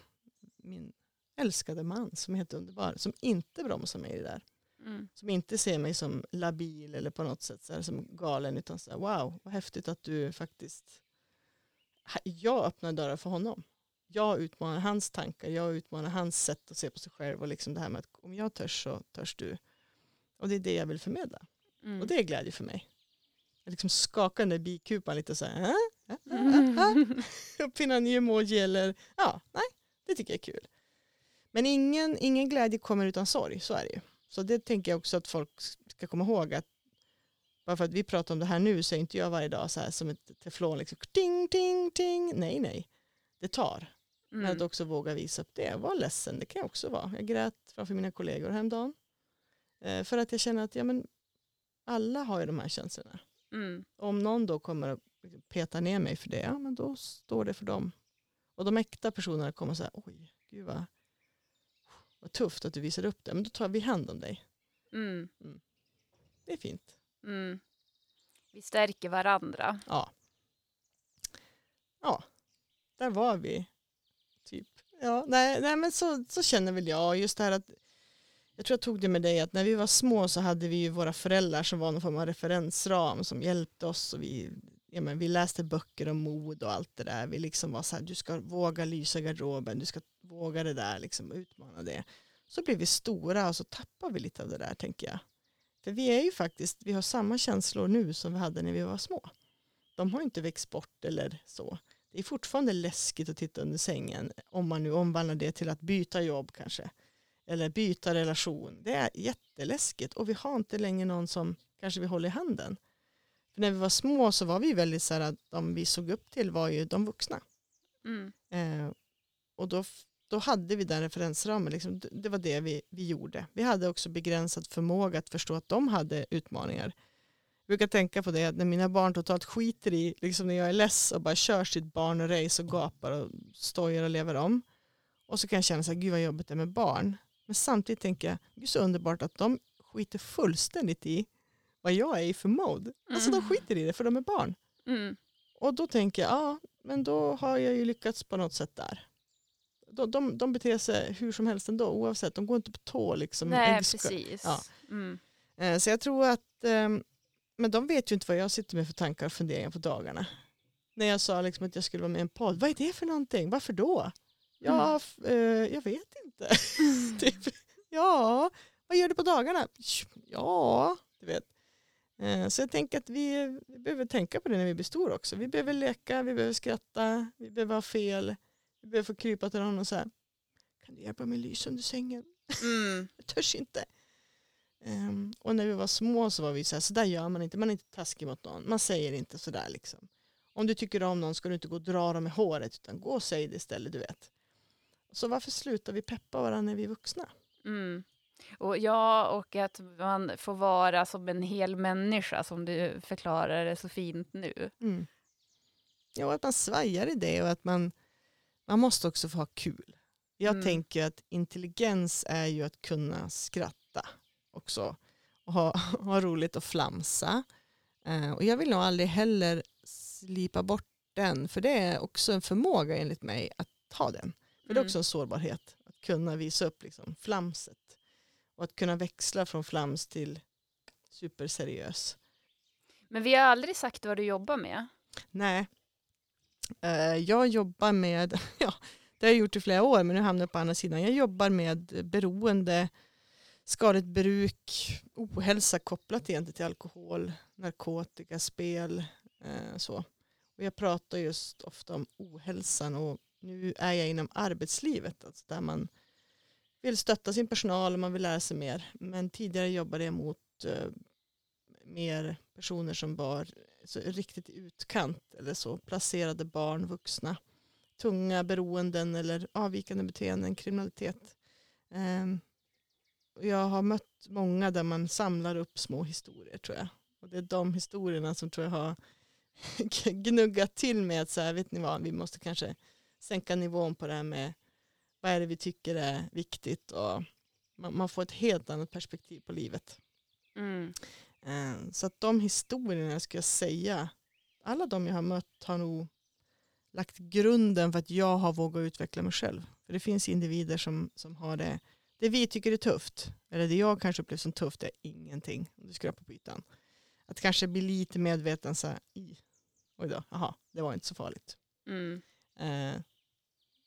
min älskade man som är helt underbar, som inte bromsar mig i det där. Mm. Som inte ser mig som labil eller på något sätt så här, som galen utan så här, wow, vad häftigt att du faktiskt, jag öppnar dörrar för honom. Jag utmanar hans tankar, jag utmanar hans sätt att se på sig själv och liksom det här med att om jag törs så törs du. Och det är det jag vill förmedla. Mm. Och det är glädje för mig. Jag liksom skakar den där bikupan lite så här. "Äh? Äh, äh, äh, äh." Uppfinna ny emoji eller ja, nej, det tycker jag är kul. Men ingen, ingen glädje kommer utan sorg, så är det ju. Så det tänker jag också att folk ska komma ihåg att bara för att vi pratar om det här nu så är inte jag varje dag så här som ett teflon liksom ting, ting, ting. Nej, nej. Det tar. Men att Mm. också våga visa upp det. Var ledsen, det kan jag också vara. Jag grät framför mina kollegor häromdagen. Eh, för att jag känner att ja, men alla har ju de här känslorna. Mm. Om någon då kommer att liksom peta ner mig för det, ja men då står det för dem. Och de äkta personerna kommer säga, oj, gud vad, vad tufft att du visar upp det. Men då tar vi hand om dig. Mm. Det är fint. Mm. Vi stärker varandra. Ja. Ja, där var vi. Typ. Ja, nej, nej men så, så känner väl jag. Just det här att jag tror jag tog det med dig att när vi var små så hade vi ju våra föräldrar som var någon form av referensram som hjälpte oss och vi, ja, men vi läste böcker om mod och allt det där. Vi liksom var så här, du ska våga lysa garderoben, du ska våga det där, liksom utmana det. Så blir vi stora och så tappar vi lite av det där tänker jag. För vi är ju faktiskt, vi har samma känslor nu som vi hade när vi var små. De har inte växt bort eller så. Det är fortfarande läskigt att titta under sängen om man nu omvandlar det till att byta jobb kanske. Eller byta relation. Det är jätteläskigt och vi har inte längre någon som kanske vi håller i handen. För när vi var små så var vi väldigt så här att de vi såg upp till var ju de vuxna. Mm. Eh, och då, då hade vi den referensramen, liksom, det, det var det vi, vi gjorde. Vi hade också begränsad förmåga att förstå att de hade utmaningar. Jag brukar tänka på det att när mina barn totalt skiter i, liksom när jag är less och bara kör sitt barnrace och gapar och stojar och lever om. Och så kan jag känna så här, gud vad jobbigt det är med barn. Men samtidigt tänker jag, gud så underbart att de skiter fullständigt i vad jag är i för mode. Alltså de Mm. skiter i det för de är barn. Mm. Och då tänker jag, ja, men då har jag ju lyckats på något sätt där. De, de, de beter sig hur som helst ändå, oavsett. De går inte på tå. Liksom. Nej, precis. ja. Mm. Eh, Så jag tror att, ehm, men de vet ju inte vad jag sitter med för tankar och funderingar på dagarna. När jag sa liksom att jag skulle vara med i en podd, vad är det för någonting? Varför då? Ja, Mm. eh, jag vet inte. typ, ja, vad gör du på dagarna? Ja, du vet. Eh, Så jag tänker att vi, vi behöver tänka på det när vi blir stora också. Vi behöver leka, vi behöver skratta, vi behöver ha fel. Vi behöver få krypa till någon och säga, kan du hjälpa mig lysa under sängen? Mm. Jag törs inte. Ehm, och när vi var små så var vi så här, så där gör man inte, man är inte taskig mot någon, man säger inte så där liksom. Om du tycker om någon ska du inte gå och dra dem i håret utan gå och säg det istället, du vet. Så varför slutar vi peppa varandra när vi är vuxna? Mm. Och ja, och att man får vara som en hel människa som du förklarar det så fint nu. Mm. Ja, att man svajar i det och att man, man måste också få ha kul. Jag Mm. tänker att intelligens är ju att kunna skratta också och ha, ha roligt och flamsa. Eh, och jag vill nog aldrig heller slipa bort den, för det är också en förmåga enligt mig att ha den. För det är Mm. också en sårbarhet, att kunna visa upp liksom flamset och att kunna växla från flams till superseriös. Men vi har aldrig sagt vad du jobbar med. Nej. Eh, jag jobbar med, ja, det har jag gjort i flera år men nu hamnar jag på andra sidan. Jag jobbar med beroende skadligt bruk, ohälsa kopplat egentligen till alkohol, narkotika, spel. Eh, så. Och jag pratar just ofta om ohälsan och nu är jag inom arbetslivet alltså där man vill stötta sin personal och man vill lära sig mer. Men tidigare jobbade jag mot eh, mer personer som var så riktigt i utkant eller så, placerade barn, vuxna, tunga beroenden eller avvikande beteenden, kriminalitet. Eh, jag har mött många där man samlar upp små historier tror jag. Och det är de historierna som tror jag har gnuggat till med att så här, vet ni vad, vi måste kanske sänka nivån på det här med vad är det vi tycker är viktigt och man, man får ett helt annat perspektiv på livet. Mm. Eh, så att de historierna skulle jag säga, alla de jag har mött har nog lagt grunden för att jag har vågat utveckla mig själv. För det finns individer som, som har det, det vi tycker är tufft, eller det jag kanske upplever som tufft är ingenting, om du skrapar på ytan. Att kanske bli lite medveten så här, i, oj då, aha, det var inte så farligt. Mm. Eh,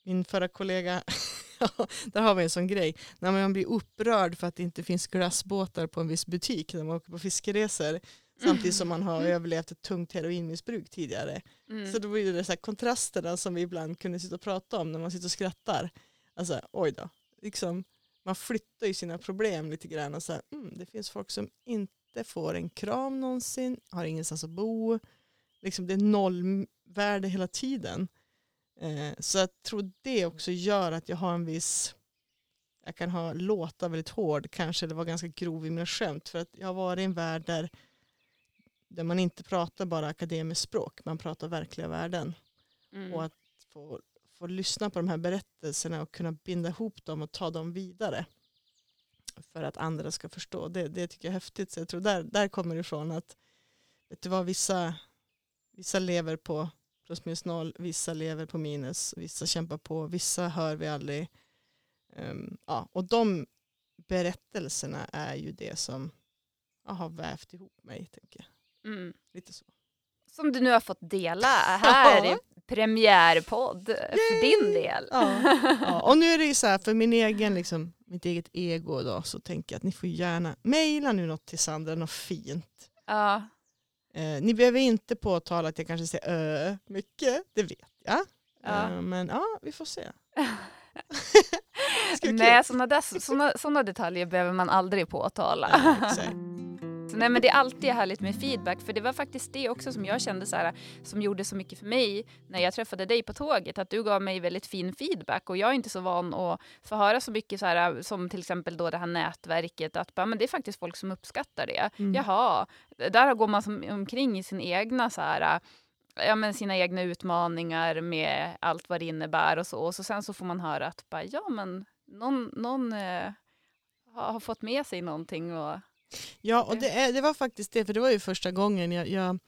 min förra kollega, där har vi en sån grej, när man blir upprörd för att det inte finns glassbåtar på en viss butik när man åker på fiskeresor, samtidigt som man har mm. överlevt ett tungt heroinmissbruk tidigare. Mm. Så då blir det så här kontrasterna som vi ibland kunde sitta och prata om när man sitter och skrattar. Alltså oj då, liksom, man flyttar ju sina problem lite grann och så här, mm, det finns folk som inte får en kram någonsin, har ingenstans att bo, liksom det är nollvärde hela tiden. Eh, så jag tror det också gör att jag har en viss, jag kan ha låta väldigt hård kanske, eller vara ganska grov i mina skämt. För att jag har varit i en värld där, där man inte pratar bara akademiskt språk, man pratar verkliga värden. Mm. Och att få, få lyssna på de här berättelserna och kunna binda ihop dem och ta dem vidare för att andra ska förstå. Det, det tycker jag är häftigt. Så jag tror där, där kommer det ifrån att vet du vad, vissa, vissa lever på plus minus noll, vissa lever på minus, vissa kämpar på, vissa hör vi aldrig. Um, ja, och de berättelserna är ju det som ja, har vävt ihop mig. Tänker jag. Mm. Lite så. Som du nu har fått dela här i premiärpodd för din del. Ja, ja, och nu är det ju så här för min egen, liksom, mitt eget ego då, så tänker jag att ni får gärna mejla nu något till Sandra, något fint. Ja. Eh, ni behöver inte påtala att jag kanske säger ö mycket, det vet jag. Ja. Eh, men ja, vi får se. Nej, sådana, såna, såna detaljer behöver man aldrig påtala. Ja, nej men det är alltid härligt med feedback för det var faktiskt det också som jag kände så här, som gjorde så mycket för mig när jag träffade dig på tåget. Att du gav mig väldigt fin feedback och jag är inte så van att få höra så mycket så här, som till exempel då det här nätverket att bara, men det är faktiskt folk som uppskattar det. Mm. Jaha, där går man som, omkring i sin egna så här ja, men sina egna utmaningar med allt vad det innebär och så. Och så sen så får man höra att bara, ja men någon, någon eh, har, har, fått med sig någonting och Ja, och det, det, var faktiskt det, för det var ju första gången jag, jag,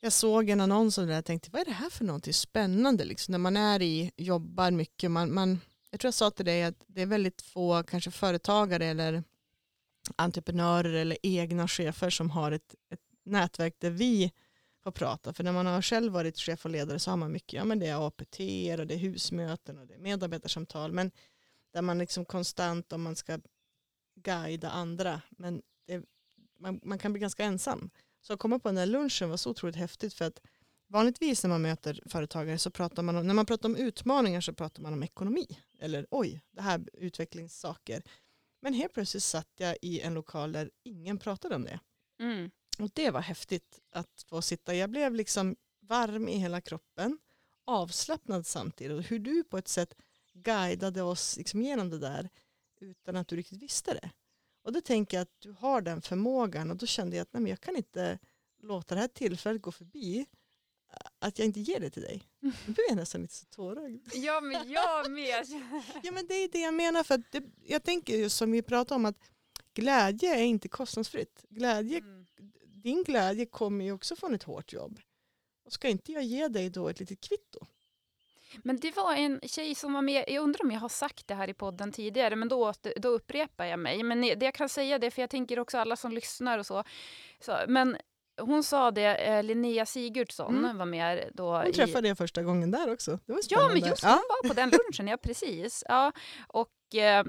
jag såg en annons och jag tänkte, vad är det här för någonting spännande? Liksom, när man är i, jobbar mycket, man, man, jag tror jag sa till dig att det är väldigt få kanske företagare eller entreprenörer eller egna chefer som har ett, ett nätverk där vi får prata. För när man har själv varit chef och ledare så har man mycket, ja men det är APT och det är husmöten och det är medarbetarsamtal. Men där man liksom konstant om man ska guida andra. Men det, man, man, kan bli ganska ensam. Så att komma på den där lunchen var så otroligt häftigt för att vanligtvis när man möter företagare så pratar man om, när man pratar om utmaningar så pratar man om ekonomi. Eller oj, det här utvecklingssaker. Men helt plötsligt satt jag i en lokal där ingen pratade om det. Mm. Och det var häftigt att få sitta. Jag blev liksom varm i hela kroppen, avslappnad samtidigt. Och hur du på ett sätt guidade oss liksom genom det där utan att du riktigt visste det. Och då tänker jag att du har den förmågan och då kände jag att nej, men jag kan inte låta det här tillfället gå förbi att jag inte ger det till dig. Nu blir jag nästan lite så tårögd. Ja, men jag med. ja, men det är det jag menar. För det, jag tänker just som vi pratade om att glädje är inte kostnadsfritt. Glädje, mm. Din glädje kommer ju också från ett hårt jobb. Och ska inte jag ge dig då ett litet kvitto? Men det var en tjej som var med, jag undrar om jag har sagt det här i podden tidigare, men då, då upprepar jag mig. Men det jag kan säga det, för jag tänker också alla som lyssnar och så. så men hon sa det, eh, Linnea Sigurdsson mm. var med då. Hon träffade i, jag första gången där också. Det var ja, men just ja. hon var på den lunchen, ja precis. Ja, och eh,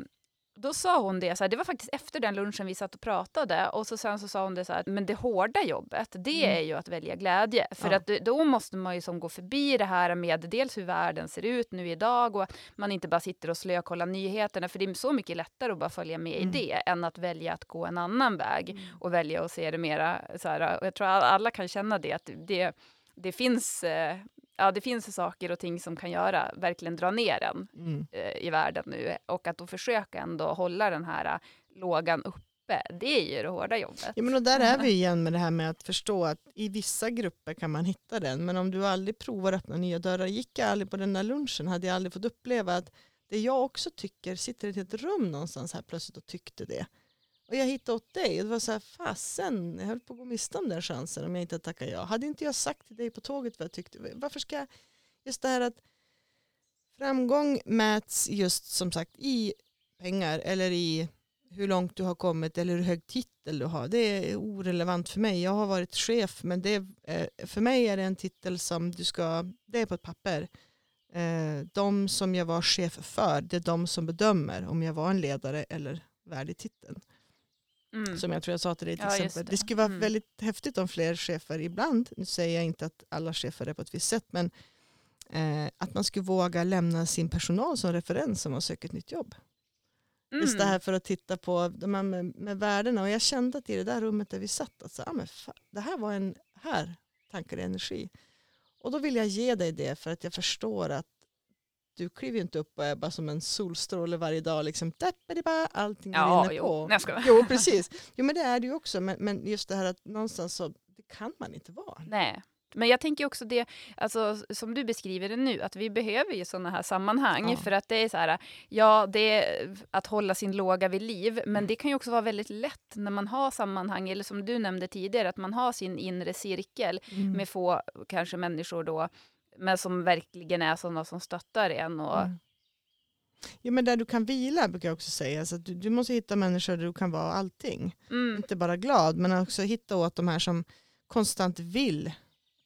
då sa hon det, så här, det var faktiskt efter den lunchen vi satt och pratade och så sen så sa hon det så här, men det hårda jobbet det Mm. är ju att välja glädje. För Ja. att då- måste man ju som gå förbi det här med dels hur världen ser ut nu idag och man inte bara sitter och slökollar nyheterna för det är så mycket lättare att bara följa med Mm. i det än att välja att gå en annan väg Mm. och välja att se det mera så här, och jag tror alla kan känna det att det, det finns eh, Ja, det finns saker och ting som kan göra, verkligen dra ner en Mm. eh, i världen nu och att då försöka ändå hålla den här eh, lågan uppe, det är ju det hårda jobbet. Ja, men och där är vi igen med det här med att förstå att i vissa grupper kan man hitta den, men om du aldrig provar att öppna nya dörrar, gick jag aldrig på den där lunchen hade jag aldrig fått uppleva att det jag också tycker sitter i ett rum någonstans här plötsligt och tyckte det. Och jag hittade åt dig och det var så här, fasen, jag höll på att gå miste om den chansen om jag inte tackade ja. Hade inte jag sagt till dig på tåget vad jag tyckte, varför ska jag, just det här att framgång mäts just som sagt i pengar eller i hur långt du har kommit eller hur hög titel du har. Det är orelevant för mig. Jag har varit chef men det är, för mig är det en titel som du ska, det är på ett papper. Eh, de som jag var chef för, det är de som bedömer om jag var en ledare eller värdig titeln. Mm. Som jag tror jag sa till dig till Ja, exempel. Det. det. skulle vara Mm. väldigt häftigt om fler chefer ibland, nu säger jag inte att alla chefer är på ett visst sätt, men eh, att man skulle våga lämna sin personal som referens om man söker ett nytt jobb. Just det här för att titta på de här med, med värdena. Och jag kände att i det där rummet där vi satt, att så, ah, men fa- det här var en här tankar och energi. Och då vill jag ge dig det för att jag förstår att du kliver ju inte upp och är bara som en solstråle varje dag. Liksom, bara, allting Ja, rinner jo. på. Nej, jag. Jo, precis. Jo, men det är det ju också. Men, men just det här att någonstans så det kan man inte vara. Nej. Men jag tänker också det, alltså, som du beskriver det nu, att vi behöver ju sådana här sammanhang. Ja. För att det är så här, ja, det är att hålla sin låga vid liv. Mm. Men det kan ju också vara väldigt lätt när man har sammanhang, eller som du nämnde tidigare, att man har sin inre cirkel med få kanske människor då, men som verkligen är sådana som stöttar en. Och, Mm. Jo, men där du kan vila brukar jag också säga. Så att du, du måste hitta människor där du kan vara allting. mm, Inte bara glad, men också hitta åt de här som konstant vill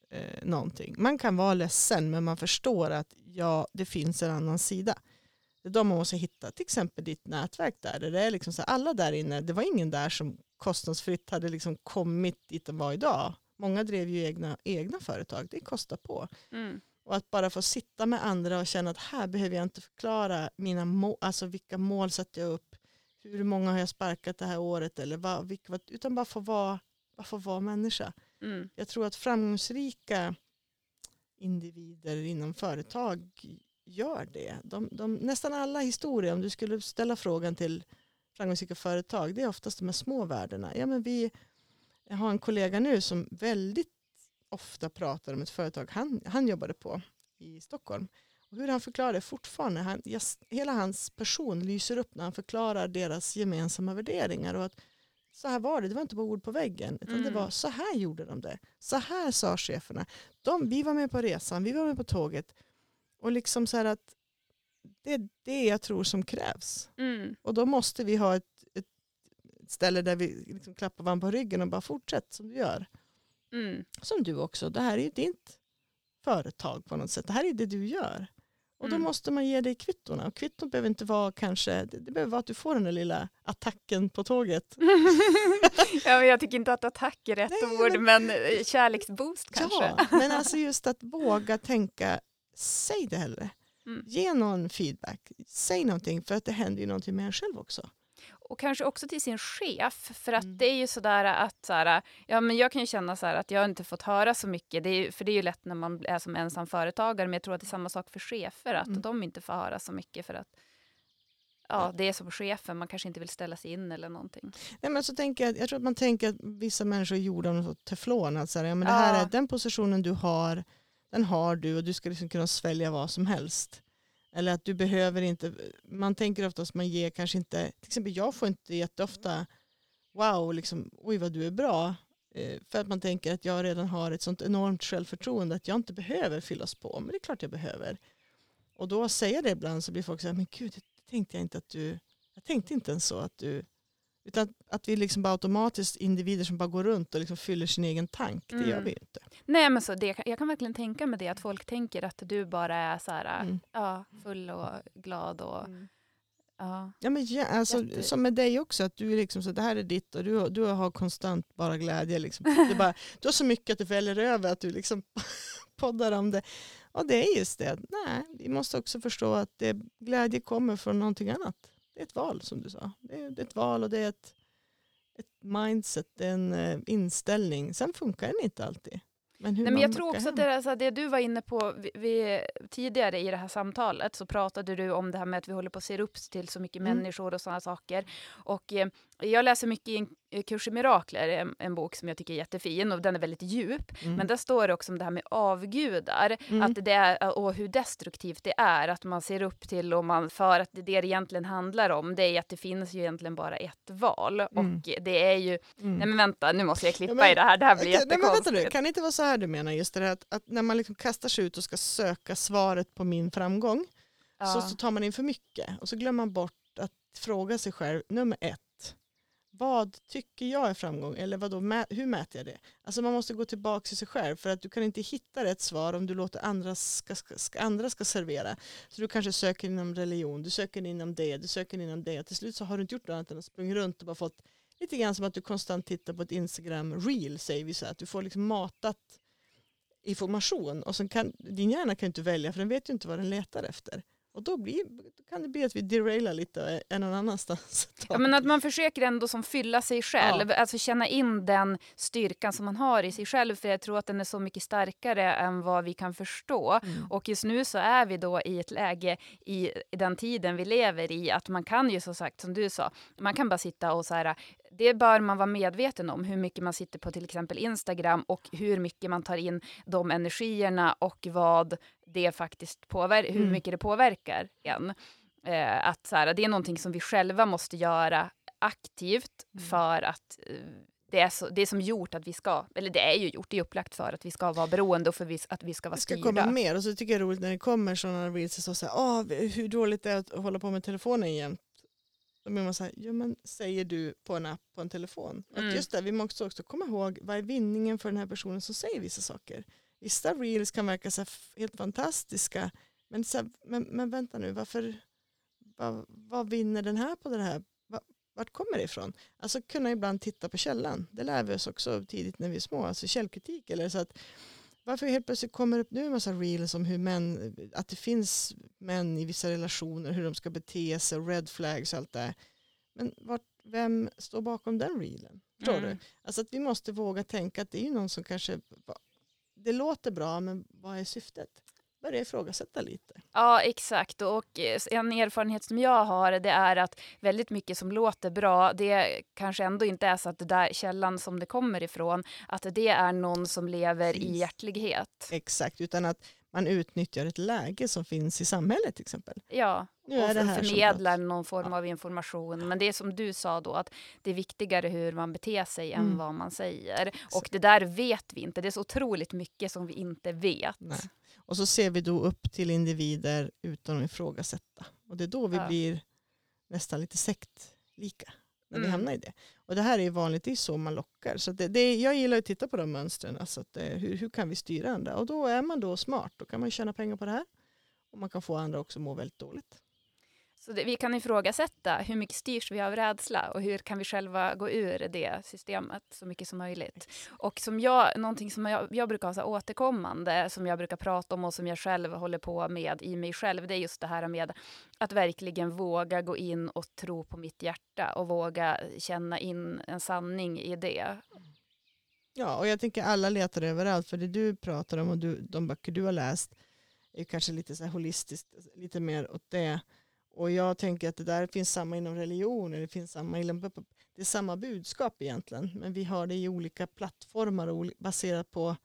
eh, någonting. Man kan vara ledsen, men man förstår att ja, det finns en annan sida. Det är de man måste hitta, till exempel ditt nätverk där. där det är liksom så här, alla där inne, det var ingen där som kostnadsfritt hade liksom kommit dit de var idag. Många drev ju egna, egna företag, det kostar på. mm, Och att bara få sitta med andra och känna att här behöver jag inte förklara mina mål, alltså vilka mål sätter jag upp, hur många har jag sparkat det här året eller vad, vilka, utan bara få vara, bara få vara människa. mm, Jag tror att framgångsrika individer inom företag gör det. De, de, nästan alla historier, om du skulle ställa frågan till framgångsrika företag, det är oftast de här små värdena. Ja, men vi jag har en kollega nu som väldigt ofta pratar om ett företag han, han jobbade på i Stockholm. Och hur han förklarar det fortfarande, han, yes, hela hans person lyser upp när han förklarar deras gemensamma värderingar. Och att så här var det, det var inte bara ord på väggen, utan det Mm. var så här gjorde de det. Så här sa cheferna. De, vi var med på resan, vi var med på tåget. Och liksom så att det är det jag tror som krävs. mm, Och då måste vi ha ett ställe där vi liksom klappar varandra på ryggen och bara fortsätt som du gör. mm. Som du också, det här är ju ditt företag på något sätt. Det här är det du gör. Och då Mm. måste man ge dig kvittona. Och kvitton behöver inte vara kanske, det, behöver vara att du får den där lilla attacken på tåget. ja, men jag tycker inte att attack är rätt Nej, ord, men, eh, kärleksboost kanske. Ja, men alltså just att våga tänka, säg det hellre. Mm. Ge någon feedback, säg någonting för att det händer ju någonting med en själv också. Och kanske också till sin chef, för att Mm. det är ju sådär att så här, ja, men jag kan ju känna så här att jag inte fått höra så mycket, det är, för det är ju lätt när man är som ensam företagare, men jag tror att det är samma sak för chefer, att Mm. de inte får höra så mycket för att ja, det är som chefen, man kanske inte vill ställa sig in eller någonting. Nej, men så tänker jag, jag tror att man tänker att vissa människor är gjorda av teflon. Att så här, ja, men det här Ja. är den positionen du har, den har du och du ska liksom kunna svälja vad som helst. Eller att du behöver inte, man tänker oftast att man ger kanske inte, till exempel jag får inte jätteofta wow, liksom, oj vad du är bra. Eh, för att man tänker att jag redan har ett sånt enormt självförtroende att jag inte behöver fyllas på. Men det är klart jag behöver. Och då säger jag det ibland så blir folk så här, men gud, det tänkte jag inte att du, jag tänkte inte ens så att du, utan att vi liksom bara automatiskt individer som bara går runt och liksom fyller sin egen tank, det Mm. gör vi ju inte. Nej, men så det, jag kan verkligen tänka mig det, att folk tänker att du bara är så här, Mm. ja, full och glad och Ja. Ja, men ja, alltså, Jätte- som med dig också, att du är liksom så det här är ditt och du, du har konstant bara glädje. Liksom. Det är bara, du har så mycket att du väljer över att du liksom poddar om det. Och det är just det, nej, vi måste också förstå att det, glädje kommer från någonting annat. Det är ett val som du sa. Det är, det är ett val och det är ett, ett mindset, det är en eh, inställning. Sen funkar den inte alltid. Men, Nej, men jag tror också att det, är så här, det du var inne på vi, vi, tidigare i det här samtalet så pratade du om det här med att vi håller på att se upp till så mycket Mm. människor och sådana saker. Och eh, jag läser mycket i en kurs i mirakler, en, en bok som jag tycker är jättefin och den är väldigt djup. Mm. Men där står det också om det här med avgudar Mm. att det är, och hur destruktivt det är att man ser upp till och man för att det, det egentligen handlar om det är att det finns ju egentligen bara ett val Mm. och det är ju, Mm. nej men vänta nu måste jag klippa men- i det här, det här blir Okej, nej, men vänta jättekonstigt. nu, kan det inte vara så här du menar just det här att, att när man liksom kastar sig ut och ska söka svaret på min framgång så, Ja. så tar man in för mycket och så glömmer man bort att fråga sig själv, nummer ett, vad tycker jag är framgång eller vad då, hur mäter jag det? Alltså man måste gå tillbaka till sig själv för att du kan inte hitta rätt svar om du låter andra ska, ska, andra ska servera. Så du kanske söker inom religion, du söker inom det, du söker inom det. Till slut så har du inte gjort något annat än att springa runt och bara fått lite grann som att du konstant tittar på ett Instagram reel säger vi så här, att du får liksom matat information och sen kan din hjärna kan inte välja för den vet ju inte vad den letar efter. Och då, blir, då kan det bli att vi derailar lite är någon annanstans. Ja, men att man försöker ändå som fylla sig själv, alltså känna in den styrkan som man har i sig själv för jag tror att den är så mycket starkare än vad vi kan förstå. Mm. Och just nu så är vi då i ett läge i den tiden vi lever i att man kan ju som sagt som du sa, man kan bara sitta och så här, det bör man vara medveten om hur mycket man sitter på till exempel Instagram och hur mycket man tar in de energierna och vad det faktiskt påverkar, hur Mm. mycket det påverkar en. Eh, att så här, det är någonting som vi själva måste göra aktivt Mm. för att eh, det är, så, det är som gjort att vi ska, eller det är ju gjort, det är upplagt för att vi ska vara beroende och för vi, att vi ska vara Det ska styrda. komma mer och så tycker jag det är roligt när det kommer sådana reels så säger Åh, hur dåligt det är att hålla på med telefonen jämt. Då blir man så här, ja men säger du på en app på en telefon. Mm. Att just det, vi måste också komma ihåg vad är vinningen för den här personen som säger vissa saker. Vissa reels kan verka så helt fantastiska men, så här, men, men vänta nu, varför, vad, vad vinner den här på det här? Va- Vart kommer det ifrån? Alltså kunna ibland titta på källan. Det lär vi oss också tidigt när vi är små, alltså källkritik. Eller så att, varför helt plötsligt kommer det upp nu en massa reels om hur män, att det finns män i vissa relationer, hur de ska bete sig, red flags och allt det där. Men vart, vem står bakom den reelen? Förstår Mm. du? Alltså att vi måste våga tänka att det är någon som kanske, det låter bra men vad är syftet? Börja ifrågasätta lite. Ja, exakt. Och eh, en erfarenhet som jag har det är att väldigt mycket som låter bra, det kanske ändå inte är så att det där källan som det kommer ifrån, att det är någon som lever i Precis. hjärtlighet. Exakt, utan att man utnyttjar ett läge som finns i samhället till exempel. Ja, Nu och för- förmedlar någon form av information. Men det är som du sa då, att det är viktigare hur man beter sig än Mm. vad man säger. Och det där vet vi inte. Det är så otroligt mycket som vi inte vet. Nej. Och så ser vi då upp till individer utan att ifrågasätta. Och det är då vi Ja. blir nästan lite sektlika. När vi Mm. hamnar i det. Och det här är vanligt, det är så man lockar. Så det, det, jag gillar att titta på de mönstren. Alltså att det, hur, hur kan vi styra andra? Och då är man då smart. Då kan man tjäna pengar på det här. Och man kan få andra också att må väldigt dåligt. Så det, vi kan ifrågasätta hur mycket styrs vi av rädsla och hur kan vi själva gå ur det systemet så mycket som möjligt. Och som jag, någonting som jag, jag brukar ha så återkommande, som jag brukar prata om och som jag själv håller på med i mig själv, det är just det här med att verkligen våga gå in och tro på mitt hjärta och våga känna in en sanning i det. Ja, och jag tänker alla letar överallt. För det du pratar om och du, de böcker du har läst är kanske lite så holistiskt, lite mer åt det. Och jag tänker att det där finns samma inom religioner, det finns samma inom, det är samma budskap egentligen. Men vi har det i olika plattformar och baserat på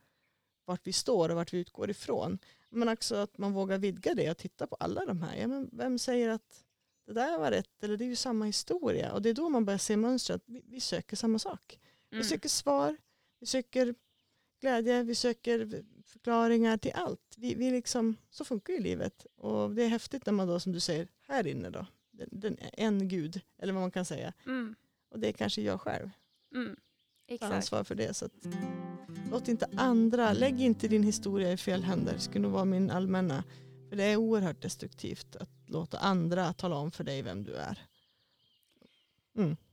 vart vi står och vart vi utgår ifrån. Men också att man vågar vidga det och titta på alla de här. Ja, men vem säger att det där var rätt? Eller det är ju samma historia. Och det är då man börjar se mönstret. Vi, vi söker samma sak. Vi Mm. söker svar, vi söker glädje, vi söker förklaringar till allt. Vi, vi liksom, så funkar ju livet. Och det är häftigt när man då, som du säger, här inne då, den, den, en gud, eller vad man kan säga. Mm. Och det är kanske jag själv, Mm. Exakt. ansvar för det. Så att, låt inte andra, lägg inte din historia i fel händer, skulle nog vara min allmänna. För det är oerhört destruktivt att låta andra tala om för dig vem du är.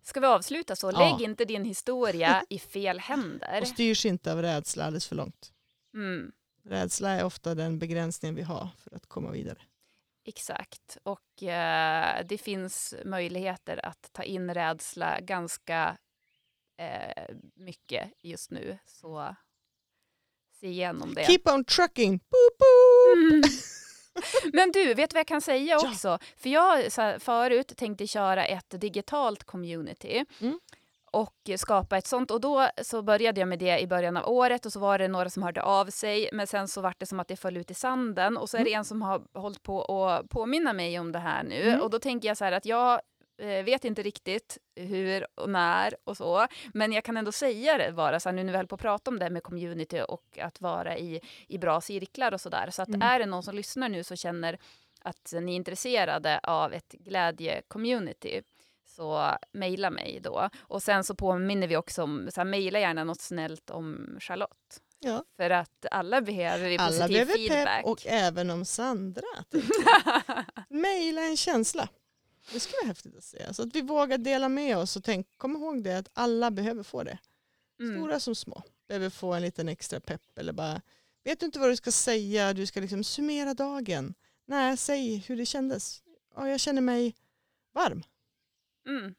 Ska vi avsluta så? Ja. Lägg inte din historia i fel händer. Och styrs inte av rädsla alldeles för långt. Mm, Rädsla är ofta den begränsningen vi har för att komma vidare. exakt. Och eh, det finns möjligheter att ta in rädsla ganska eh, mycket just nu. Så se igenom det. Keep on trucking! Boop, boop. Mm. Men du, vet vad jag kan säga Ja. också? För jag så här, förut tänkte köra ett digitalt community. Mm. Och skapa ett sånt. Och då så började jag med det i början av året och så var det några som hörde av sig men sen så var det som att det föll ut i sanden och så är det en som har hållit på att påminna mig om det här nu Mm. och då tänker jag så här att jag eh, vet inte riktigt hur och när och så men jag kan ändå säga det bara så här, nu när vi höll på att prata om det här med community och att vara i, i bra cirklar och så där så att Mm. är det någon som lyssnar nu så känner att ni är intresserade av ett glädje-community så mejla mig då. Och sen så påminner vi också om, så här, mejla gärna något snällt om Charlotte. Ja. För att alla behöver Alla positiv behöver feedback. pepp och även om Sandra. Maila en känsla. Det skulle vara häftigt att se. Så att vi vågar dela med oss och tänk, kom ihåg det att alla behöver få det. Mm. Stora som små. Behöver få en liten extra pepp eller bara, vet du inte vad du ska säga, du ska liksom summera dagen. Nej, säg hur det kändes. Ja, jag känner mig varm Mm.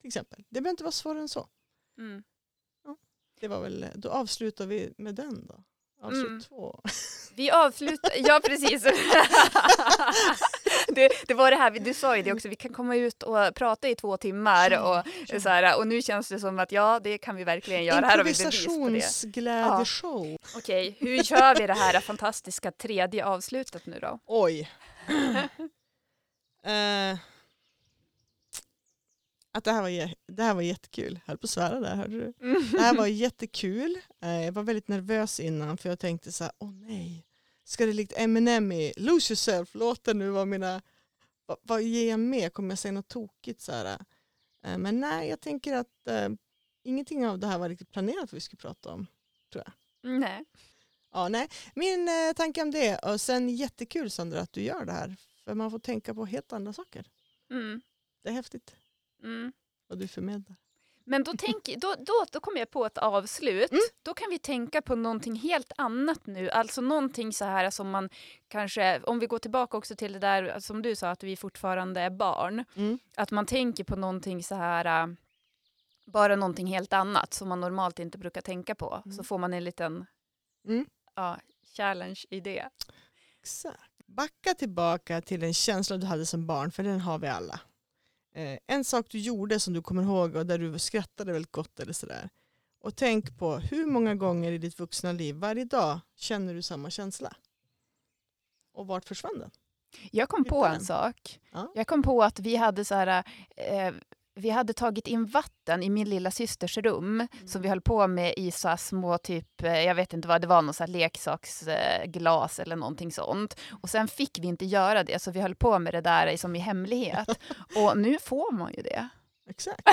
till exempel. Det behöver inte vara svårare än så. Mm. Det var väl, då avslutar vi med den då. Avslut Mm. två. Vi avslutar, ja precis. det, det var det här, du sa ju det också, vi kan komma ut och prata i två timmar och, så här, och nu känns det som att ja, det kan vi verkligen göra. Här har vi bevis på det. Improvisationsglädjeshow. Okej, hur kör vi det här fantastiska tredje avslutet nu då? Oj. Eh, att det här, var, det här var jättekul. Jag höll på att svära där, hörde du? Det här var jättekul. Eh, jag var väldigt nervös innan för jag tänkte så här, åh nej. Ska det likt Eminem i Lose yourself-låten nu vara mina, vad, vad ger jag med? Kommer jag säga något tokigt så här? Eh, men nej, jag tänker att eh, ingenting av det här var riktigt planerat vad vi skulle prata om. Nej. Ja, nej. Min eh, tanke om det och sen jättekul Sandra att du gör det här. För man får tänka på helt andra saker. Mm. Det är häftigt Mm. vad du förmedlar. Men då, tänk, då, då, då kommer jag på ett avslut. Mm. Då kan vi tänka på någonting helt annat nu. Alltså någonting så här som man kanske, om vi går tillbaka också till det där som du sa att vi fortfarande är barn. Mm. Att man tänker på någonting så här, äh, bara någonting helt annat som man normalt inte brukar tänka på. Mm. Så får man en liten Mm. ja, challenge i det. Exakt. Backa tillbaka till en känsla du hade som barn, för den har vi alla. Eh, en sak du gjorde som du kommer ihåg och där du skrattade väldigt gott eller sådär. Och tänk på hur många gånger i ditt vuxna liv varje dag känner du samma känsla? Och vart försvann den? Jag kom på en sak. Ja. Jag kom på att vi hade så här, eh, vi hade tagit in vatten i min lilla systers rum som vi höll på med i så små typ, eh, jag vet inte vad det var, någon så leksaksglas eh, eller någonting sånt. Och sen fick vi inte göra det så vi höll på med det där som i hemlighet. Och nu får man ju det. Exakt.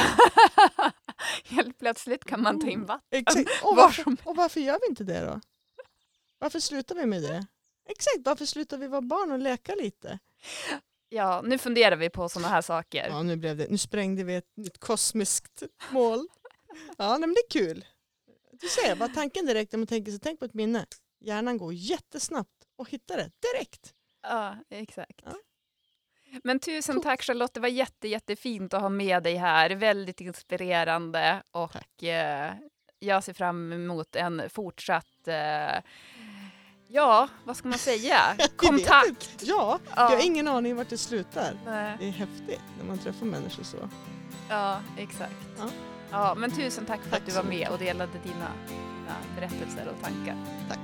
Helt plötsligt kan man ta in vatten. Exakt. Och, Var varför, och varför gör vi inte det då? Varför slutar vi med det? Exakt, varför slutar vi vara barn och leka lite? Ja, nu funderar vi på sådana här saker. Ja, nu, blev det, nu sprängde vi ett nytt kosmiskt mål. Ja, men det är kul. Du ser, vad tanken direkt när man tänker sig, tänk på ett minne. Hjärnan går jättesnabbt och hittar det direkt. Ja, exakt. Ja. Men tusen tack Charlotte, det var jätte, jättefint att ha med dig här. Väldigt inspirerande och eh, jag ser fram emot en fortsatt, eh, ja, vad ska man säga, kontakt. Ja, Ja. jag har ingen aning vart det slutar. Nej, Det är häftigt när man träffar människor så. Ja, exakt. Ja. Ja, men tusen tack för Tack att du var med och delade dina, dina berättelser och tankar. Tack.